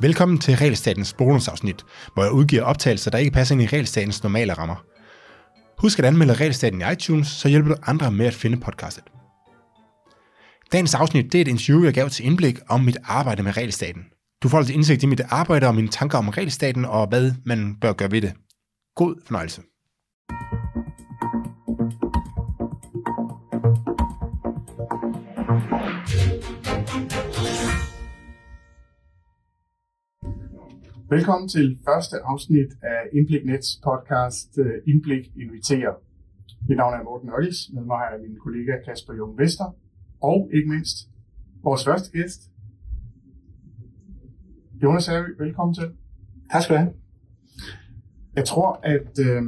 Velkommen til Realstatens bonusafsnit, hvor jeg udgiver optagelser, der ikke passer ind i Realstatens normale rammer. Husk at anmelde Realstaten i iTunes, så hjælper du andre med at finde podcastet. Dagens afsnit det er et interview, jeg gav til indblik om mit arbejde med Realstaten. Du får altså indsigt i mit arbejde og mine tanker om Realstaten og hvad man bør gøre ved det. God fornøjelse. Velkommen til første afsnit af Indblik Nets podcast øh, Indblik Inviterer. Mit navn er Morten Øllis, med mig har jeg min kollega Kasper Jung Vester, og ikke mindst vores første gæst, Jonas Harry. Velkommen til. Tak skal du have. Jeg tror, at, øh,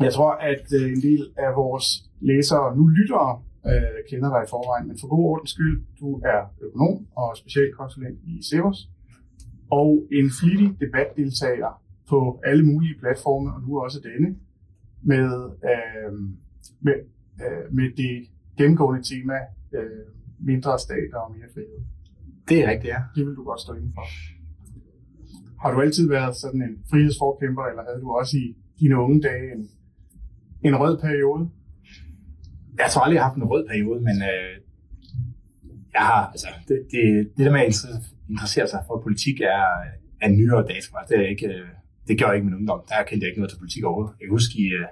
jeg tror, at øh, en del af vores læsere, nu lyttere, øh, kender dig i forvejen, men for god ordens skyld, du er økonom og specialkonsulent i Severs og en flittig debatdeltager på alle mulige platforme, og nu også denne, med, øh, med, øh, med det gennemgående tema øh, mindre stater og mere frihed. Det er rigtigt, ja. Det vil du godt stå indenfor. Har du altid været sådan en frihedsforkæmper, eller havde du også i dine unge dage en, en rød periode? Jeg tror aldrig, jeg har haft en rød periode, men øh, jeg har, altså, det, det, det der med at interessere sig for politik er, er nyere dags. Altså, det, er ikke, øh, det gør jeg ikke min ungdom. Der kendte jeg ikke noget til politik overhovedet. Jeg kan huske, i, øh,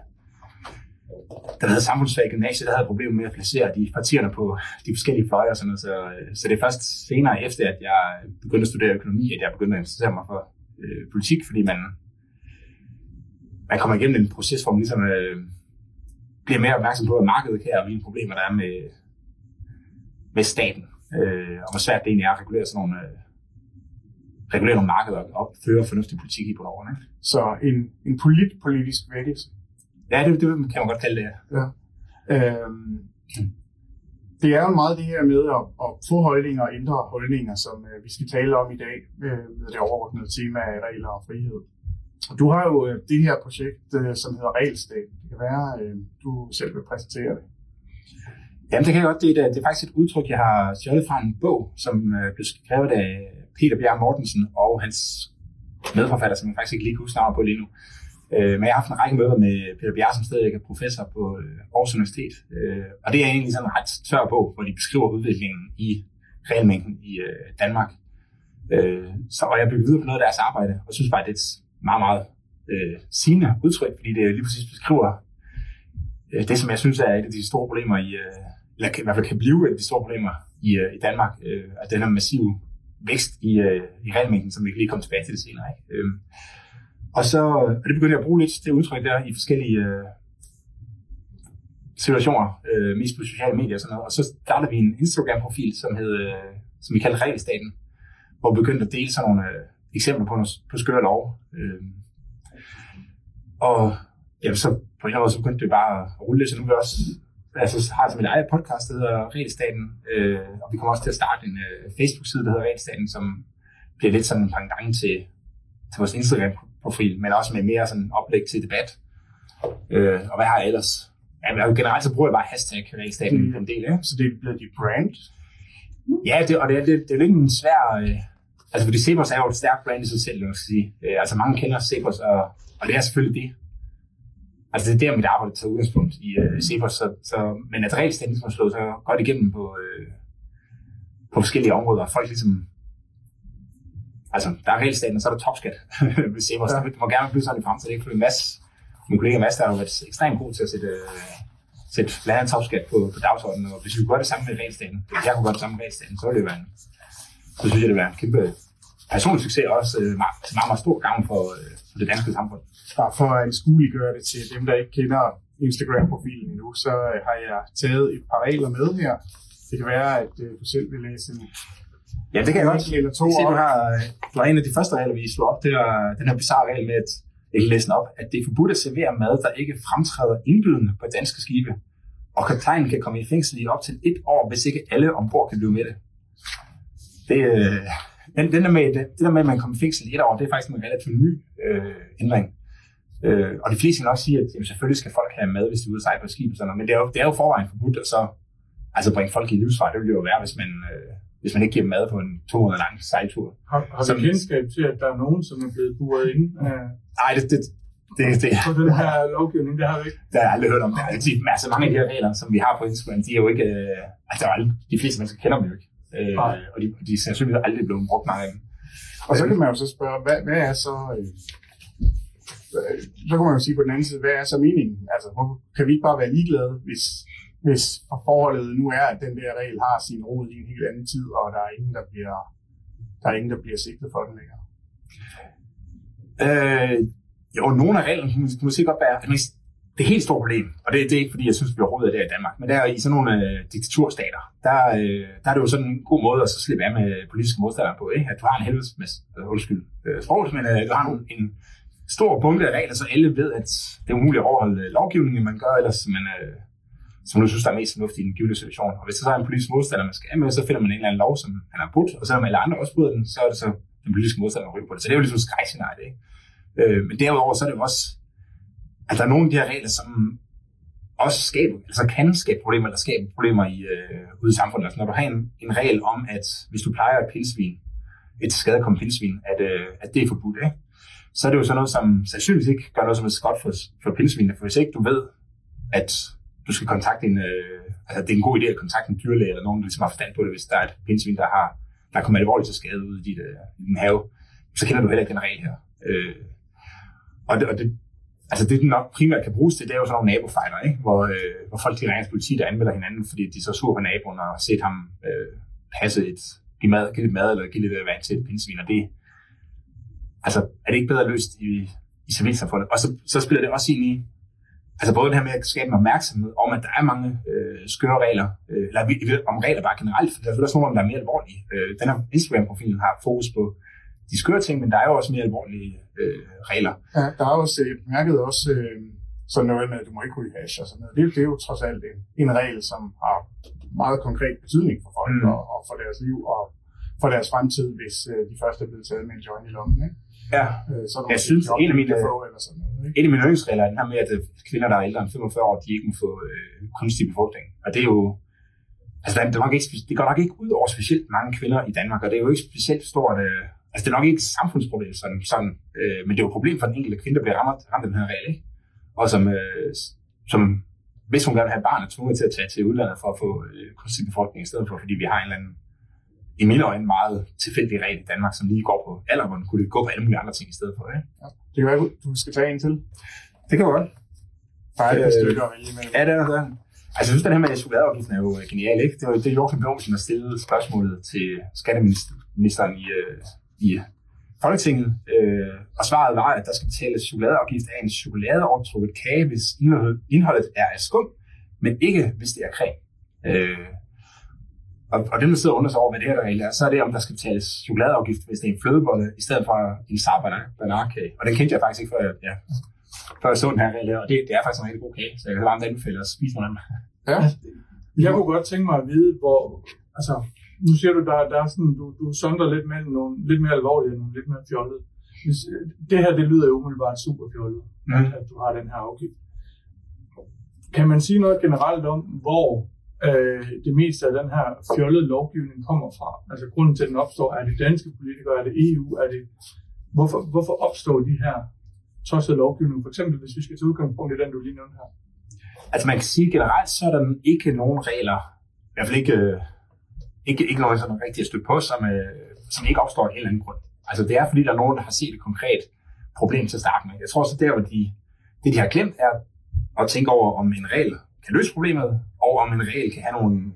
da jeg havde samfundsfag i gymnasiet, der havde jeg problemer med at placere de partierne på de forskellige fløje og sådan noget. Så, øh, så det er først senere efter, at jeg begyndte at studere økonomi, at jeg begyndte at interessere mig for øh, politik, fordi man, man kommer igennem en proces, hvor man ligesom øh, bliver mere opmærksom på, at markedet kan og hvilke problemer der er med, med staten, øh, og hvor svært det egentlig er at regulere sådan nogle, øh, regulere nogle markeder og føre fornuftig politik i på lovene. Så en, en polit politisk vækkelse. Ja, det, det kan man godt kalde det. Ja. Øhm, det er jo meget det her med at, at få holdninger og ændre holdninger, som øh, vi skal tale om i dag øh, med det overordnede tema af regler og frihed. Du har jo øh, det her projekt, øh, som hedder Regelstat. Det kan være, øh, du selv vil præsentere det. Jamen, det kan jeg godt. Det er, øh, det er faktisk et udtryk, jeg har stjålet fra en bog, som øh, blev skrevet af Peter Bjerg Mortensen og hans medforfatter, som jeg faktisk ikke lige kan huske på lige nu. Øh, men jeg har haft en række møder med Peter Bjerg, som stadigvæk er professor på øh, Aarhus Universitet. Øh, og det er egentlig sådan en ret tør bog, hvor de beskriver udviklingen i realmængden i øh, Danmark. Øh, så, og jeg blev videre på noget af deres arbejde, og synes bare, at det er et meget, meget øh, sigende udtryk, fordi det lige præcis beskriver øh, det, som jeg synes er et af de store problemer i, øh, eller i hvert fald kan blive et af de store problemer i, øh, i Danmark, øh, at den her massive vækst i, øh, i regelmængden, som vi kan lige komme tilbage til det senere. Ikke? Øh, og så og det begyndte jeg at bruge lidt det udtryk der i forskellige øh, situationer, øh, mest på sociale medier og sådan noget. Og så startede vi en Instagram-profil, som, hed, øh, som vi kaldte Regelstaten, hvor vi begyndte at dele sådan nogle øh, eksempler på, på skøre lov. Øh, og ja, så på en eller anden måde, så begyndte det bare at rulle lidt, så nu er vi også altså, har som et eget podcast, der hedder Regelstaten, øh, og vi kommer også til at starte en øh, Facebook-side, der hedder Regelstaten, som bliver lidt sådan en gang til, til vores Instagram-profil, men også med mere sådan oplæg til debat. Øh, og hvad har jeg ellers? Ja, generelt så bruger jeg bare hashtag Regelstaten mm. en del. Ja. Så det er blevet dit brand? Ja, det, og det, det, det er ikke en svær... Øh, altså, fordi Cepos er jo et stærkt brand i sig selv, jeg skal sige. Øh, altså, mange kender Cepos, og, og det er selvfølgelig det. Altså det er der, mit arbejde tager udgangspunkt i uh, Cepos, så, så, men at regelstændigt ligesom slået så godt igennem på, uh, på forskellige områder, og folk ligesom, altså der er regelstaten, og så er der topskat ved Cepos, ja. det må gerne blive sådan i fremtiden, ikke? For en masse, min kollega Mads, der har været ekstremt god til at sætte, uh, sætte blandt andet topskat på, på dagsordenen, og hvis vi kunne gøre det samme med regelstaten, hvis jeg kunne gøre det samme med regelstaten, så ville det være en, så synes jeg, det ville være en kæmpe personlig succes, og også uh, meget, meget, meget stor gang for, uh, for det danske samfund bare for at anskueliggøre det til dem, der ikke kender Instagram-profilen endnu, så har jeg taget et par regler med her. Det kan være, at øh, du selv vil læse en Ja, det kan jeg godt. Eller to du, har, du har en af de første regler, vi slår op. Det er den her bizarre regel med, at jeg kan læse den op, at det er forbudt at servere mad, der ikke fremtræder indbydende på danske skibe. Og kaptajnen kan komme i fængsel i op til et år, hvis ikke alle ombord kan blive med det. Det, øh, den, den der med, det, det der med, at man kommer i fængsel et år, det er faktisk en relativt ny øh, ændring. Øh, og de fleste vil også sige, at jamen, selvfølgelig skal folk have mad, hvis de er ude at sejle på skib og sådan noget, men det er jo, det er jo forvejen forbudt at så altså bringe folk i livsfart. Det ville jo være, hvis man, øh, hvis man ikke giver dem mad på en to måneder lang sejltur. Har, har Som- vi kendskab til, at der er nogen, som er blevet buret ind øh, Nej, det, det, det, det, på den her lovgivning? Det har vi ikke. det har jeg aldrig hørt om. Det er, de, altså, mange af de her regler, som vi har på Instagram, de er jo ikke... Øh, altså, de fleste mennesker kender dem jo ikke. Øh, og de, de er sandsynligvis aldrig blevet brugt mange af dem. Og så kan man jo så spørge, hvad, hvad er så... Øh, så kan man jo sige på den anden side, hvad er så meningen? Altså, hvorfor kan vi ikke bare være ligeglade, hvis, hvis forholdet nu er, at den der regel har sin rod i en helt anden tid, og der er ingen, der bliver, der er ingen, der bliver sigtet for den længere? Øh, jo, nogle af reglerne kunne, kunne måske godt være det helt store problem, og det, det er ikke fordi, jeg synes, vi overhovedet er der i Danmark, men der er i sådan nogle øh, diktaturstater, der, øh, der er det jo sådan en god måde at så slippe af med politiske modstandere på, ikke? at du har en helvedes masse, øh, undskyld, øh, sproget, men øh, du har en, en stor bunke af regler, så alle ved, at det er umuligt at overholde øh, lovgivningen, man gør ellers, men øh, som du synes, der er mest fornuftigt i den givende situation. Og hvis der så er en politisk modstander, man skal af med, så finder man en eller anden lov, som han har brudt, og selvom alle andre også bryder den, så er det så den politiske modstander, der ryger på det. Så det er jo ligesom skrækscenariet, ikke? Øh, men derudover så er det jo også, at der er nogle af de her regler, som også skaber, altså kan skabe problemer, eller skabe problemer i, øh, ude i samfundet. Altså når du har en, en regel om, at hvis du plejer et pilsvin, et skadekommet pilsvin, at, øh, at det er forbudt, ikke? så er det jo sådan noget, som sandsynligvis ikke gør noget som er godt for, for pilsvinene. For hvis ikke du ved, at du skal kontakte en, øh, altså det er en god idé at kontakte en dyrlæge, eller nogen, der ligesom har forstand på det, hvis der er et pindsvin, der har der er kommet alvorligt til skade ude i, dit, øh, i din have, så kender du heller ikke den regel her. Øh, og det, og det, altså det, den nok primært kan bruges til, det er jo sådan nogle nabofejler, ikke? Hvor, øh, hvor folk de ringer til politi, der anmelder hinanden, fordi de er så sur på naboen og har set ham øh, passe et, give, mad, give lidt mad eller give lidt øh, vand til et pindsvin, og det, altså er det ikke bedre løst i, i civilsamfundet? Og så, så spiller det også ind i, altså både det her med at skabe en opmærksomhed om, at der er mange øh, skøre regler, øh, eller om regler bare generelt, for der er også nogle, der er mere alvorlige. Øh, den her Instagram-profil har fokus på de skøre ting, men der er jo også mere alvorlige øh, regler. Ja, der er også øh, mærket også øh, sådan noget med, at du må ikke ryge hash og sådan noget. Det, det er jo trods alt en, en regel, som har meget konkret betydning for folk Mm. og, og for deres liv og for deres fremtid, hvis øh, de først er blevet taget med en joint i lommen. Ikke? Ja. Øh, så Jeg synes, job, en af mine- få eller sådan noget. Ikke? En af mine yndlingsregler er den her med, at øh, kvinder, der er ældre end 45 år, de ikke må få øh, kunstig befrugtning. Og det er jo, altså der er, nok ikke, det går nok ikke ud over specielt mange kvinder i Danmark, og det er jo ikke specielt stort, øh, altså det er nok ikke et samfundsproblem sådan, sådan øh, men det er jo et problem for den enkelte kvinde, der bliver ramt, ramt af den her regel, ikke? Og som, øh, som hvis hun gerne vil have barn, er tvunget til at tage til udlandet for at få øh, kunstig befrugtning i stedet for, fordi vi har en eller anden, i mine øjne, meget tilfældig regel i Danmark, som lige går på alder, hvor kunne gå på alle mulige andre ting i stedet for. Ikke? Det kan være, du skal tage en til. Det kan godt. Der er et par Øh, stykker at vælge imellem. Ja, det er der. Altså, jeg synes, den her med chokoladeafgiften er jo øh, genial, ikke? Det var det, er Joachim B. Olsen har stillet spørgsmålet til skatteministeren i, øh, i Folketinget. Øh, og svaret var, at der skal betales chokoladeafgift af en chokoladeovertrukket kage, hvis indholdet, er af skum, men ikke hvis det er creme. Øh, og, og dem, der sidder og undrer sig over, hvad det her regel er, så er det, om der skal betales chokoladeafgift, hvis det er en flødebolle, i stedet for en sarbanarkage. Og den kendte jeg faktisk ikke, før jeg, ja, før jeg så den her regel. Og det, det er faktisk en rigtig god kage, så jeg kan varmt anbefale at spise nogle af dem. Ja. Jeg kunne godt tænke mig at vide, hvor, altså, nu siger du, der, der er sådan, du, du sondrer lidt mellem nogle lidt mere alvorlige og nogle lidt mere fjollede. Hvis, øh, det her, det lyder jo umiddelbart super fjollet, Mm. at du har den her afgift. Kan man sige noget generelt om, hvor øh, det meste af den her fjollede lovgivning kommer fra? Altså grunden til, at den opstår, er det danske politikere, er det EU, er det... Hvorfor, hvorfor opstår de her tossede lovgivning? For eksempel, hvis vi skal tage udgangspunkt i den, du lige nævnte her. Altså man kan sige generelt, så er der ikke nogen regler, i hvert fald ikke, øh, ikke, ikke nogen, sådan rigtig at støtte på, som, øh, som ikke opstår af en eller anden grund. Altså det er fordi, der er nogen, der har set et konkret problem til at starte med. Jeg tror så der, hvor de, det de har glemt, er at tænke over, om en regel kan løse problemet, og om en regel kan have nogle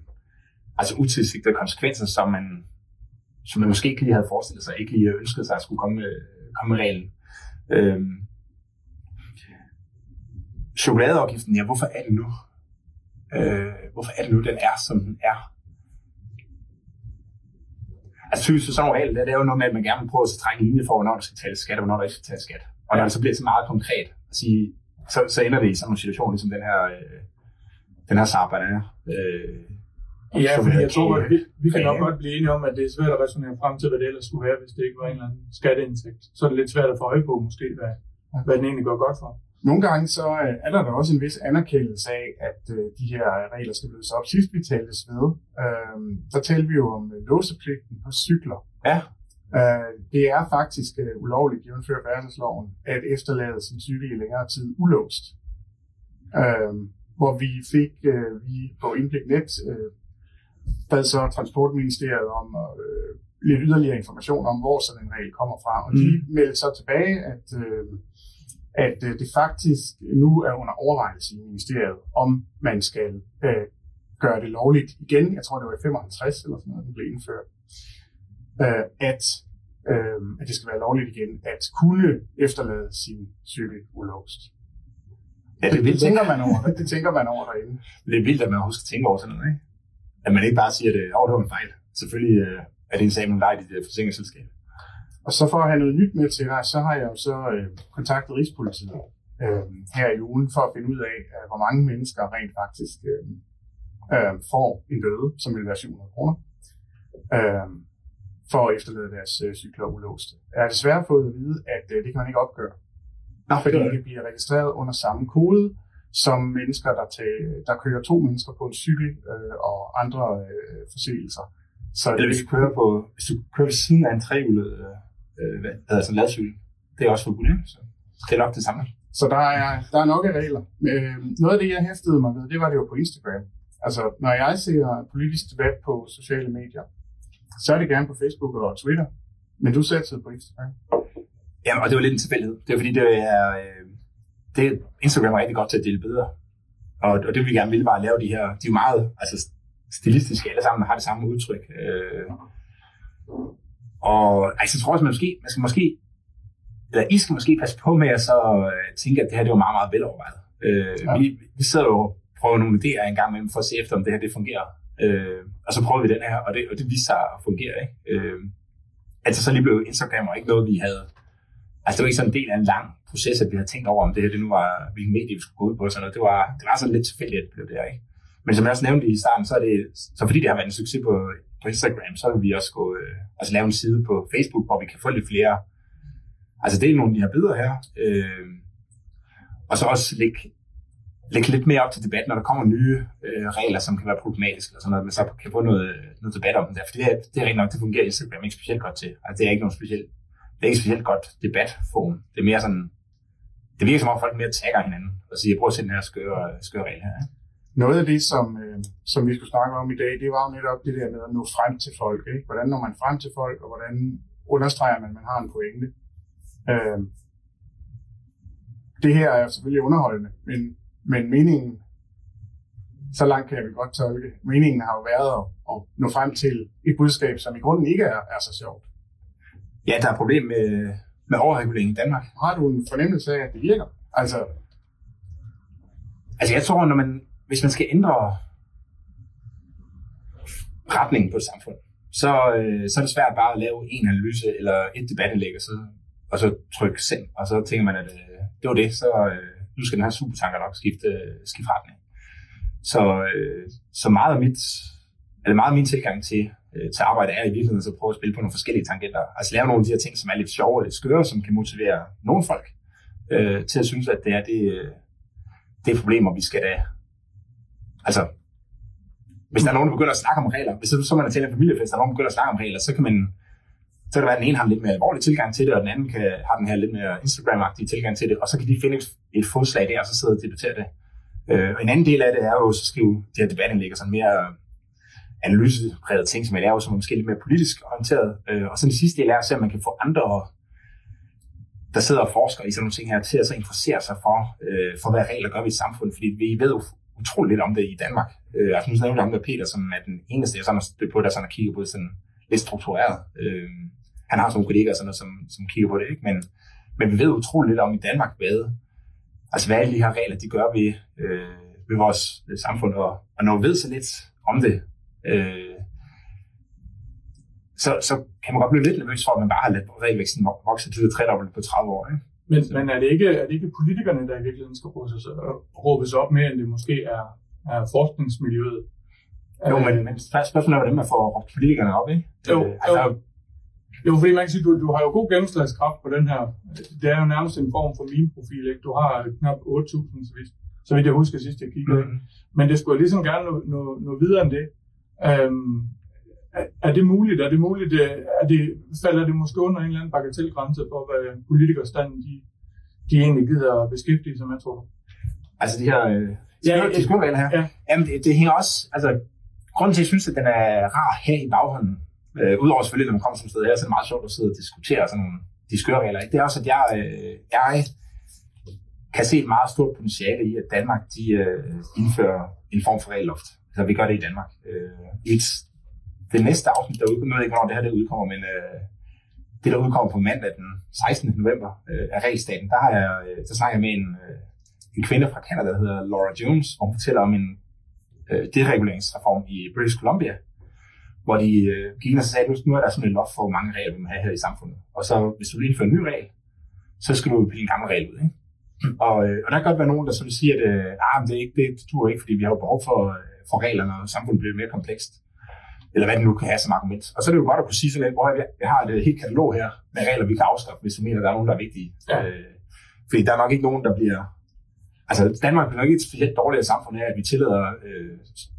altså utilsigtede konsekvenser, som man, som man måske ikke lige havde forestillet sig, ikke lige ønskede sig at skulle komme med, komme med reglen. Øhm, chokoladeafgiften, ja, hvorfor er det nu? Øh, hvorfor er det nu, den er, som den er? Typisk for sådan regler, det er jo noget med, at man gerne vil prøve at trække en linje for, hvornår der skal tale skat, og hvornår der ikke skal tale skat. Og når det så bliver så meget konkret at sige, så, så ender det i sådan en situation, ligesom den her, øh, den her Saab er. Øh, Ja, hedder jeg tror, at vi, vi kan nok godt blive enige om, at det er svært at resonere frem til, hvad det ellers skulle være, hvis det ikke var en eller anden skatteindtægt. Så er det lidt svært at få øje på, måske, hvad, hvad den egentlig går godt for. Nogle gange så øh, er der da også en vis anerkendelse af, at øh, de her regler skal blødes op. Sidst vi talte ved, øh, der talte vi jo om øh, låsepligten på cykler. Ja. Øh, det er faktisk øh, ulovligt, jævnfør færdselsloven, at efterlade sin cykel i længere tid ulåst. Øh, hvor vi fik, øh, vi på Indblik Net, øh, bad så Transportministeriet om øh, lidt yderligere information om, hvor sådan en regel kommer fra. Og de Mm. meldte så tilbage, at, øh, at øh, det faktisk nu er under overvejelse i ministeriet, om man skal øh, gøre det lovligt igen. Jeg tror, det var i 55 eller sådan noget, den blev indført. Øh, at, øh, at det skal være lovligt igen at kunne efterlade sin cykel ulåst. Ja, det det, vildt, det tænker man over. Det tænker man over derinde. Det er vildt, at man husker at tænke over sådan noget, ikke? At man ikke bare siger, at oh, det var en fejl. Selvfølgelig øh, er det en sag, man leger i det forsikringsselskab. Og så for at have noget nyt med til dig, så har jeg jo så øh, kontaktet Rigspolitiet øh, her i ugen for at finde ud af, øh, hvor mange mennesker rent faktisk øh, øh, får en bøde, som vil være 700 kroner, øh, for at efterlade deres øh, cykler ulåste. Jeg har desværre fået at vide, at øh, det kan man ikke opgøre, Nå, fordi det bliver registreret under samme kode som mennesker, der, til, der kører to mennesker på en cykel øh, og andre øh, forseelser. Så Eller hvis du kører, på, hvis du kører ved siden af en trehjulet øh, sådan en ladcykel, det er også forbudt, ikke? Så det er nok det samme. Så der er, der er nok af regler. Øh, noget af det, jeg hæftede mig ved, det var det jo på Instagram. Altså, når jeg ser politisk debat på sociale medier, så er det gerne på Facebook og Twitter. Men du sætter på Instagram. Jamen, og det var lidt en tilfældighed. Det er fordi, det er, øh, det, Instagram er rigtig godt til at dele billeder. Og, og det vi gerne ville, var at lave de her, de er jo meget altså, stilistiske alle sammen, har det samme udtryk. Øh, og altså, jeg tror også, man, måske, man skal måske, eller I skal måske passe på med at så øh, tænke, at det her det var meget, meget velovervejet. Øh, Ja. vi, vi sidder jo og prøver nogle idéer en gang imellem for at se efter, om det her det fungerer. Øh, og så prøver vi den her, og det, og det viste sig at fungere. Ikke? Øh, altså så lige blev Instagram og ikke noget, vi havde Altså, det var ikke sådan en del af en lang proces, at vi havde tænkt over, om det her det nu var, hvilken medie vi skulle gå ud på. Sådan noget. Det, var, det var sådan lidt tilfældigt, at det blev der, ikke? Men som jeg også nævnte i starten, så er det, så fordi det har været en succes på, på Instagram, så vil vi også gå, øh, altså lave en side på Facebook, hvor vi kan få lidt flere, altså dele nogle af de her billeder her, øh, og så også lægge, lægge lidt mere op til debat, når der kommer nye øh, regler, som kan være problematiske, og sådan noget, men så kan få noget, noget debat om det der, for det er, det er rigtig nok, det fungerer Instagram ikke specielt godt til. Altså, det er ikke nogen specielt det er ikke specielt godt debatform. Det er mere sådan, det virker som om folk mere tagger hinanden og siger, prøv at se den her skøre, skøre regel her. ikke? Noget af det, som, øh, som vi skulle snakke om i dag, det var jo netop det der med at nå frem til folk. Ikke? Hvordan når man frem til folk, og hvordan understreger man, at man har en pointe. Øh, det her er selvfølgelig underholdende, men, men meningen, så langt kan vi godt tolke, meningen har jo været at, at nå frem til et budskab, som i grunden ikke er, er så sjovt. Ja, der er et problem med, med overregulering i Danmark. Har du en fornemmelse af, at det virker? Altså, Altså jeg tror, når man, hvis man skal ændre retningen på et samfund, så, øh, så er det svært bare at lave en analyse eller et debatindlæg, og så, og så trykke send, og så tænker man, at øh, det var det, så øh, nu skal den her supertanker nok skifte, skifte retning. Så, øh, så meget af mit, eller meget af min tilgang til, øh, til arbejde er i virkeligheden så at prøve at spille på nogle forskellige tangenter. Altså lave nogle af de her ting, som er lidt sjove og lidt skøre, som kan motivere nogle folk øh, til at synes, at det er det, øh, det er problemer, vi skal da... Altså, hvis der er nogen, der begynder at snakke om regler, hvis så man er til en familiefest, der er nogen, der begynder at snakke om regler, så kan man så kan det være, at den ene har en lidt mere alvorlig tilgang til det, og den anden kan, har den her lidt mere Instagram-agtige tilgang til det, og så kan de finde et, et fodslag der, og så sidde og debattere det. Øh, og en anden del af det er jo så skrive de her debatindlæg og sådan mere analysepræget ting, som jeg laver, som er måske lidt mere politisk orienteret. Øh, og så den sidste del er at se, at man kan få andre, der sidder og forsker i sådan nogle ting her, til at så interessere sig for, øh, for hvad regler gør vi i samfundet, fordi vi ved jo utroligt lidt om det i Danmark. Øh, altså nu nævnte jeg ham der Peter, som er den eneste, jeg sådan har stødt på, der sådan har kigget på det sådan lidt struktureret. Øh, han har sådan nogle kollegaer, sådan noget, som, som kigger på det, ikke? Men, men vi ved utroligt lidt om i Danmark, hvad, altså hvad alle de her regler, de gør ved, øh, ved vores øh, samfund, og, og når vi ved så lidt om det, øh, så, så kan man godt blive lidt nervøs for, at man bare har ladet regelvæksten vokse til det tredobbelt på 30 år. Ikke? Men, men er, det ikke, er det ikke politikerne, der i virkeligheden skal råbes, råbes op mere, end det måske er, er forskningsmiljøet? Jo, men, men spørgsmålet er, hvordan man får råbt politikerne op, ikke? Jo, Øh, altså, jo. Jo, fordi man kan sige, du, du har jo god gennemslagskraft på den her. Det er jo nærmest en form for meme-profil, ikke? Du har knap 8.000, så vidt, så vidt jeg husker sidst, jeg kiggede. Mm. Men det skulle ligesom gerne nå, nå, nå videre end det. Øhm, er, er det muligt? Er det muligt? øh, Er det, falder det måske under en eller anden bagatelgrænse for, hvad politikerstanden de, de egentlig gider at beskæftige sig med, tror du? Altså de her øh, Ja, ja, ja, de skoleregler her. ja. Jamen, det, det, hænger også, altså, grunden til, at jeg synes, at den er rar her i baghånden, øh, udover selvfølgelig, når man kommer som sted her, så er det meget sjovt at sidde og diskutere sådan nogle, de skøre regler. Ikke? Det er også, at jeg, øh, jeg kan se et meget stort potentiale i, at Danmark de, øh, indfører en form for regelloft. Altså, vi gør det i Danmark. Øh, et, det næste afsnit, der udkommer, jeg ved ikke, hvornår det her det udkommer, men øh, det, der udkommer på mandag den 16. november øh, af regelstaten, der, har jeg, øh, der snakker jeg med en, øh, en kvinde fra Canada, der hedder Laura Jones, og hun fortæller om en øh, dereguleringsreform i British Columbia, hvor de øh, gik ind og sagde, at nu er der sådan et loft for, hvor mange regler vi må have her i samfundet. Og så hvis du vil indføre en ny regel, så skal du pille en gammel regel ud. Ikke? Og, øh, og der kan godt være nogen, der så vil sige, at øh, ah, men det, er ikke, det, det duer ikke, fordi vi har jo behov for, øh, for reglerne, og samfundet bliver mere komplekst. Eller hvad det nu kan have som argument. Og så er det jo godt at kunne sige sådan lidt, hvor jeg, jeg har et helt katalog her med regler, vi kan afskaffe, hvis du mener, der er nogen, der er vigtige. Ja. Øh, fordi der er nok ikke nogen, der bliver... Altså, Danmark bliver nok ikke et specielt dårligere samfund af, at vi tillader øh,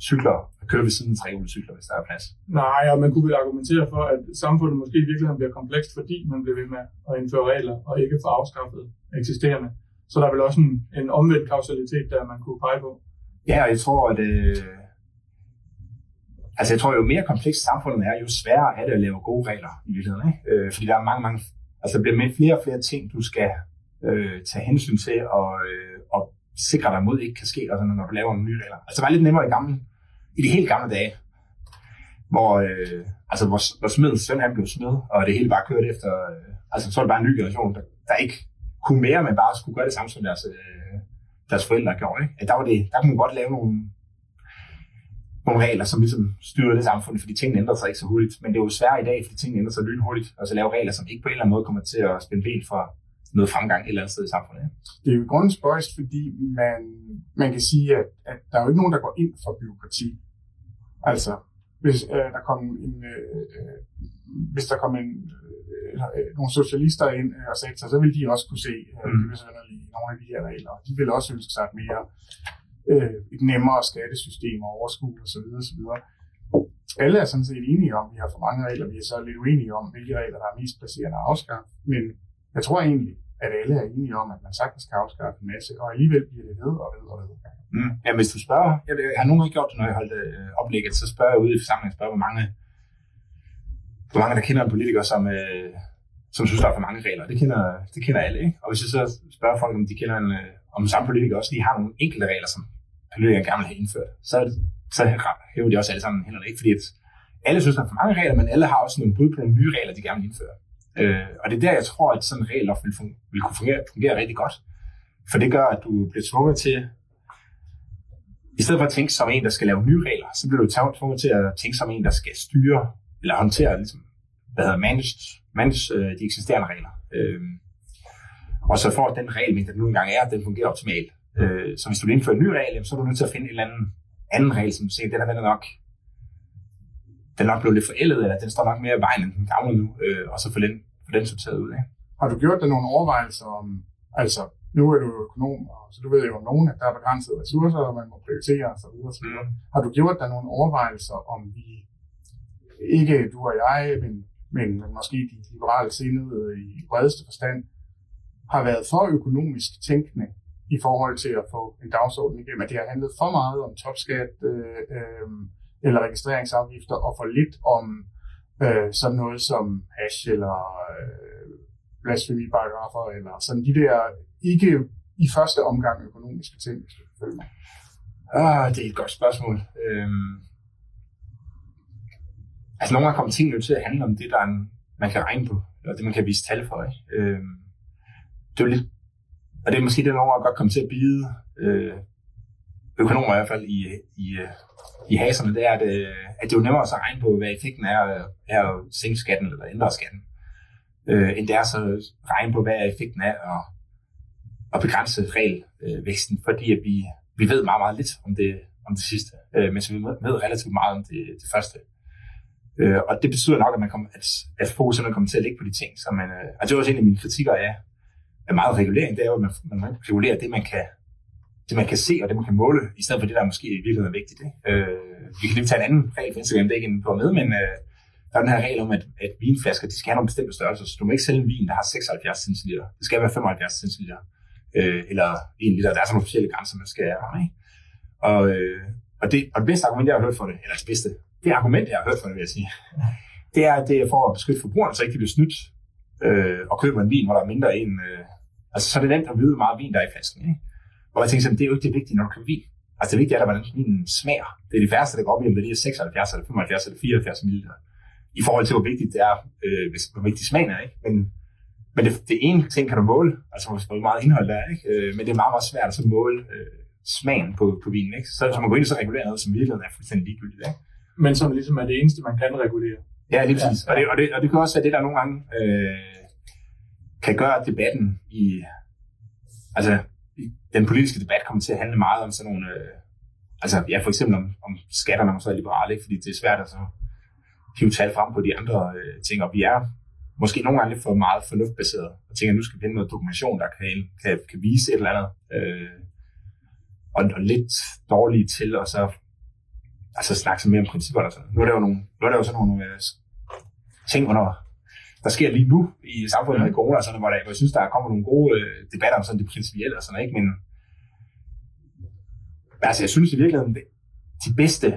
cykler at køre ved siden af trehjulscykler, hvis der er plads. Nej, og man kunne vel argumentere for, at samfundet måske i virkeligheden bliver komplekst, fordi man bliver ved med at indføre regler, og ikke få afskaffet eksisterende. Så der er vel også en, en omvendt kausalitet, der man kunne pege på. Ja, og jeg tror, at... Øh, altså, jeg tror, jo mere komplekst samfundet er, jo sværere er det at lave gode regler i virkeligheden. Ikke? Øh, fordi der er mange, mange... Altså, der bliver med flere og flere ting, du skal øh, tage hensyn til og, øh, og sikre dig mod ikke kan ske, og sådan, når du laver nogle nye regler. Altså, det var lidt nemmere i, gamle, i de helt gamle dage, hvor, øh, altså, hvor, hvor smedens søn han blev smed, og det hele bare kørte efter... Øh, altså, så er det bare en ny generation, der, der ikke kunne mere, men bare skulle gøre det samme, som deres, øh, deres forældre gjorde. Ikke? At der, var det, der kunne man godt lave nogle, nogle regler, som ligesom styrede det samfund, fordi tingene ændrer sig ikke så hurtigt. Men det er jo svært i dag, fordi tingene ændrer sig lynhurtigt, og så lave regler, som ikke på en eller anden måde kommer til at spænde ben for noget fremgang et eller andet sted i samfundet. Det er jo grunden spøjst, fordi man, man kan sige, at, at der er jo ikke nogen, der går ind for byråkrati. Altså, hvis øh, der kom en, øh, øh, hvis der kom en, øh, øh, nogle socialister ind øh, og satte sig, så ville de også kunne se øh, Mm. mm. i nogle af de her regler. De ville også ønske sig et mere øh, et nemmere skattesystem og overskud og så videre, og så videre. Alle er sådan set enige om, at vi har for mange regler. Vi er så lidt uenige om, hvilke regler, der er mest placerende at afskaffe. Men jeg tror egentlig, at alle er enige om, at man sagtens kan afskaffe en masse, og alligevel bliver det ved og ved og ved. Mm. Ja, hvis du spørger, jeg, jeg har nogen gange gjort det, når jeg holdt øh, oplægget, så spørger jeg ude i forsamlingen, spørger, hvor mange, hvor mange der kender en politiker, som, øh, som synes, der er for mange regler. Det kender, det kender alle, ikke? Og hvis jeg så spørger folk, om de kender en, øh, om samme politiker også lige har nogle enkelte regler, som politikere gerne vil have indført, så, så hæver de også alle sammen hænderne, ikke? Fordi at alle synes, der er for mange regler, men alle har også nogle bud på nogle nye regler, de gerne vil indføre. Øh, og det er der, jeg tror, at sådan en regel vil, fun- vil kunne fungere, fungere rigtig godt. For det gør, at du bliver tvunget til, i stedet for at tænke som en, der skal lave nye regler, så bliver du tvunget til at tænke som en, der skal styre, eller håndtere, ligesom, hvad hedder, manage, manage øh, de eksisterende regler. Øh, og så for at den regelmængde, der nu engang er, den fungerer optimalt. Øh, så hvis du vil indføre en ny regel, så er du nødt til at finde en eller anden anden regel, som siger, den er, den er nok den er nok blevet lidt forældet, eller den står nok mere i vejen, end den gavner nu, øh, og så få den, få den sorteret ud. Ikke? Har du gjort dig nogle overvejelser om, altså nu er du økonom, og så du ved jo om nogen, at der er begrænsede ressourcer, og man må prioritere osv. osv. Mm. Har du gjort dig nogle overvejelser om vi, ikke du og jeg, men, men måske de liberale sindede i bredeste forstand, har været for økonomisk tænkende i forhold til at få en dagsorden igennem, at det har handlet for meget om topskat øh, øh, eller registreringsafgifter, og for lidt om øh, sådan noget som hash eller øh, blasfemiparagrafer, eller sådan de der ikke i første omgang økonomiske ting. Ah, det er et godt spørgsmål. Øhm, altså nogle gange kommer tingene jo til at handle om det, der er en, man kan regne på, eller det, man kan vise tal for. Ikke? Øhm, det er jo lidt, og det er måske den over at godt komme til at bide øh, økonomer i hvert fald i, i, øh, i haserne, det er, at, øh, at det er jo nemmere at regne på, hvad effekten er, øh, er at sænke skatten eller ændre skatten, øh, end det er så at regne på, hvad effekten er at, at begrænse regelvæksten, fordi at vi, vi ved meget, meget lidt om det, om det sidste, øh, mens vi ved relativt meget om det, det første. Øh, og det betyder nok, at, man kommer, at, at fokus simpelthen kommer til at ligge på de ting, som man... Øh, og det var også en af mine kritikker af, af meget regulering, det er jo, at man, man regulerer det, man kan det, man kan se, og det, man kan måle, i stedet for det, der måske i virkeligheden er vigtigt. Ikke? Øh, vi kan lige tage en anden regel for Instagram, det er ikke en på med, men øh, der er den her regel om, at, at vinflasker, de skal have nogle bestemte størrelser, så du må ikke sælge en vin, der har 76 cm. Det skal være 75 cm. Øh, eller 1 liter. Der er sådan nogle forskellige grænser, man skal have. Ikke? Og, øh, og, det, og det bedste argument, jeg har hørt for det, eller det bedste, det argument, jeg har hørt for det, vil jeg sige, det er, at det er for at beskytte forbrugerne, så ikke de bliver snydt øh, og køber en vin, hvor der er mindre end... Øh, altså, så er det nemt at vide, hvor meget vin der er i flasken. Ikke? Og jeg tænkte det er jo ikke det vigtige, når du køber vin. Altså det vigtige er, hvordan vinen smager. Det er de færreste, der går op i, om det er 76 eller 75 eller 74 ml. I forhold til, hvor vigtigt det er, øh, hvis, hvor vigtigt smagen er. Ikke? Men, men det, det, ene ting kan du måle, altså hvor meget indhold der er, ikke? Øh, men det er meget, meget svært at så måle øh, smagen på, på vinen. Ikke? Så, så man går ind og så regulerer noget, som virkelig er fuldstændig ligegyldigt. Ikke? Men som ligesom er det eneste, man kan regulere. Ja, lige præcis. Ja. Og, det, og, det, og det kan også være det, der nogle gange øh, kan gøre debatten i... Altså, den politiske debat kommer til at handle meget om sådan nogle, øh, altså ja, for eksempel om, om skatterne, når man så er liberale, ikke? fordi det er svært at så hive tal frem på de andre øh, ting, og vi er måske nogle gange lidt for meget fornuftbaseret, og tænker, at nu skal vi finde noget dokumentation, der kan, kan, kan vise et eller andet, øh, og, og lidt dårlige til og så altså snakke så mere om principper. og sådan Nu er der jo, nogle, nu er der jo sådan nogle øh, ting under der sker lige nu i samfundet med corona, sådan, hvor, der, hvor jeg synes, der kommer nogle gode øh, debatter om sådan det principielle og sådan, ikke? Men altså, jeg synes i virkeligheden, de bedste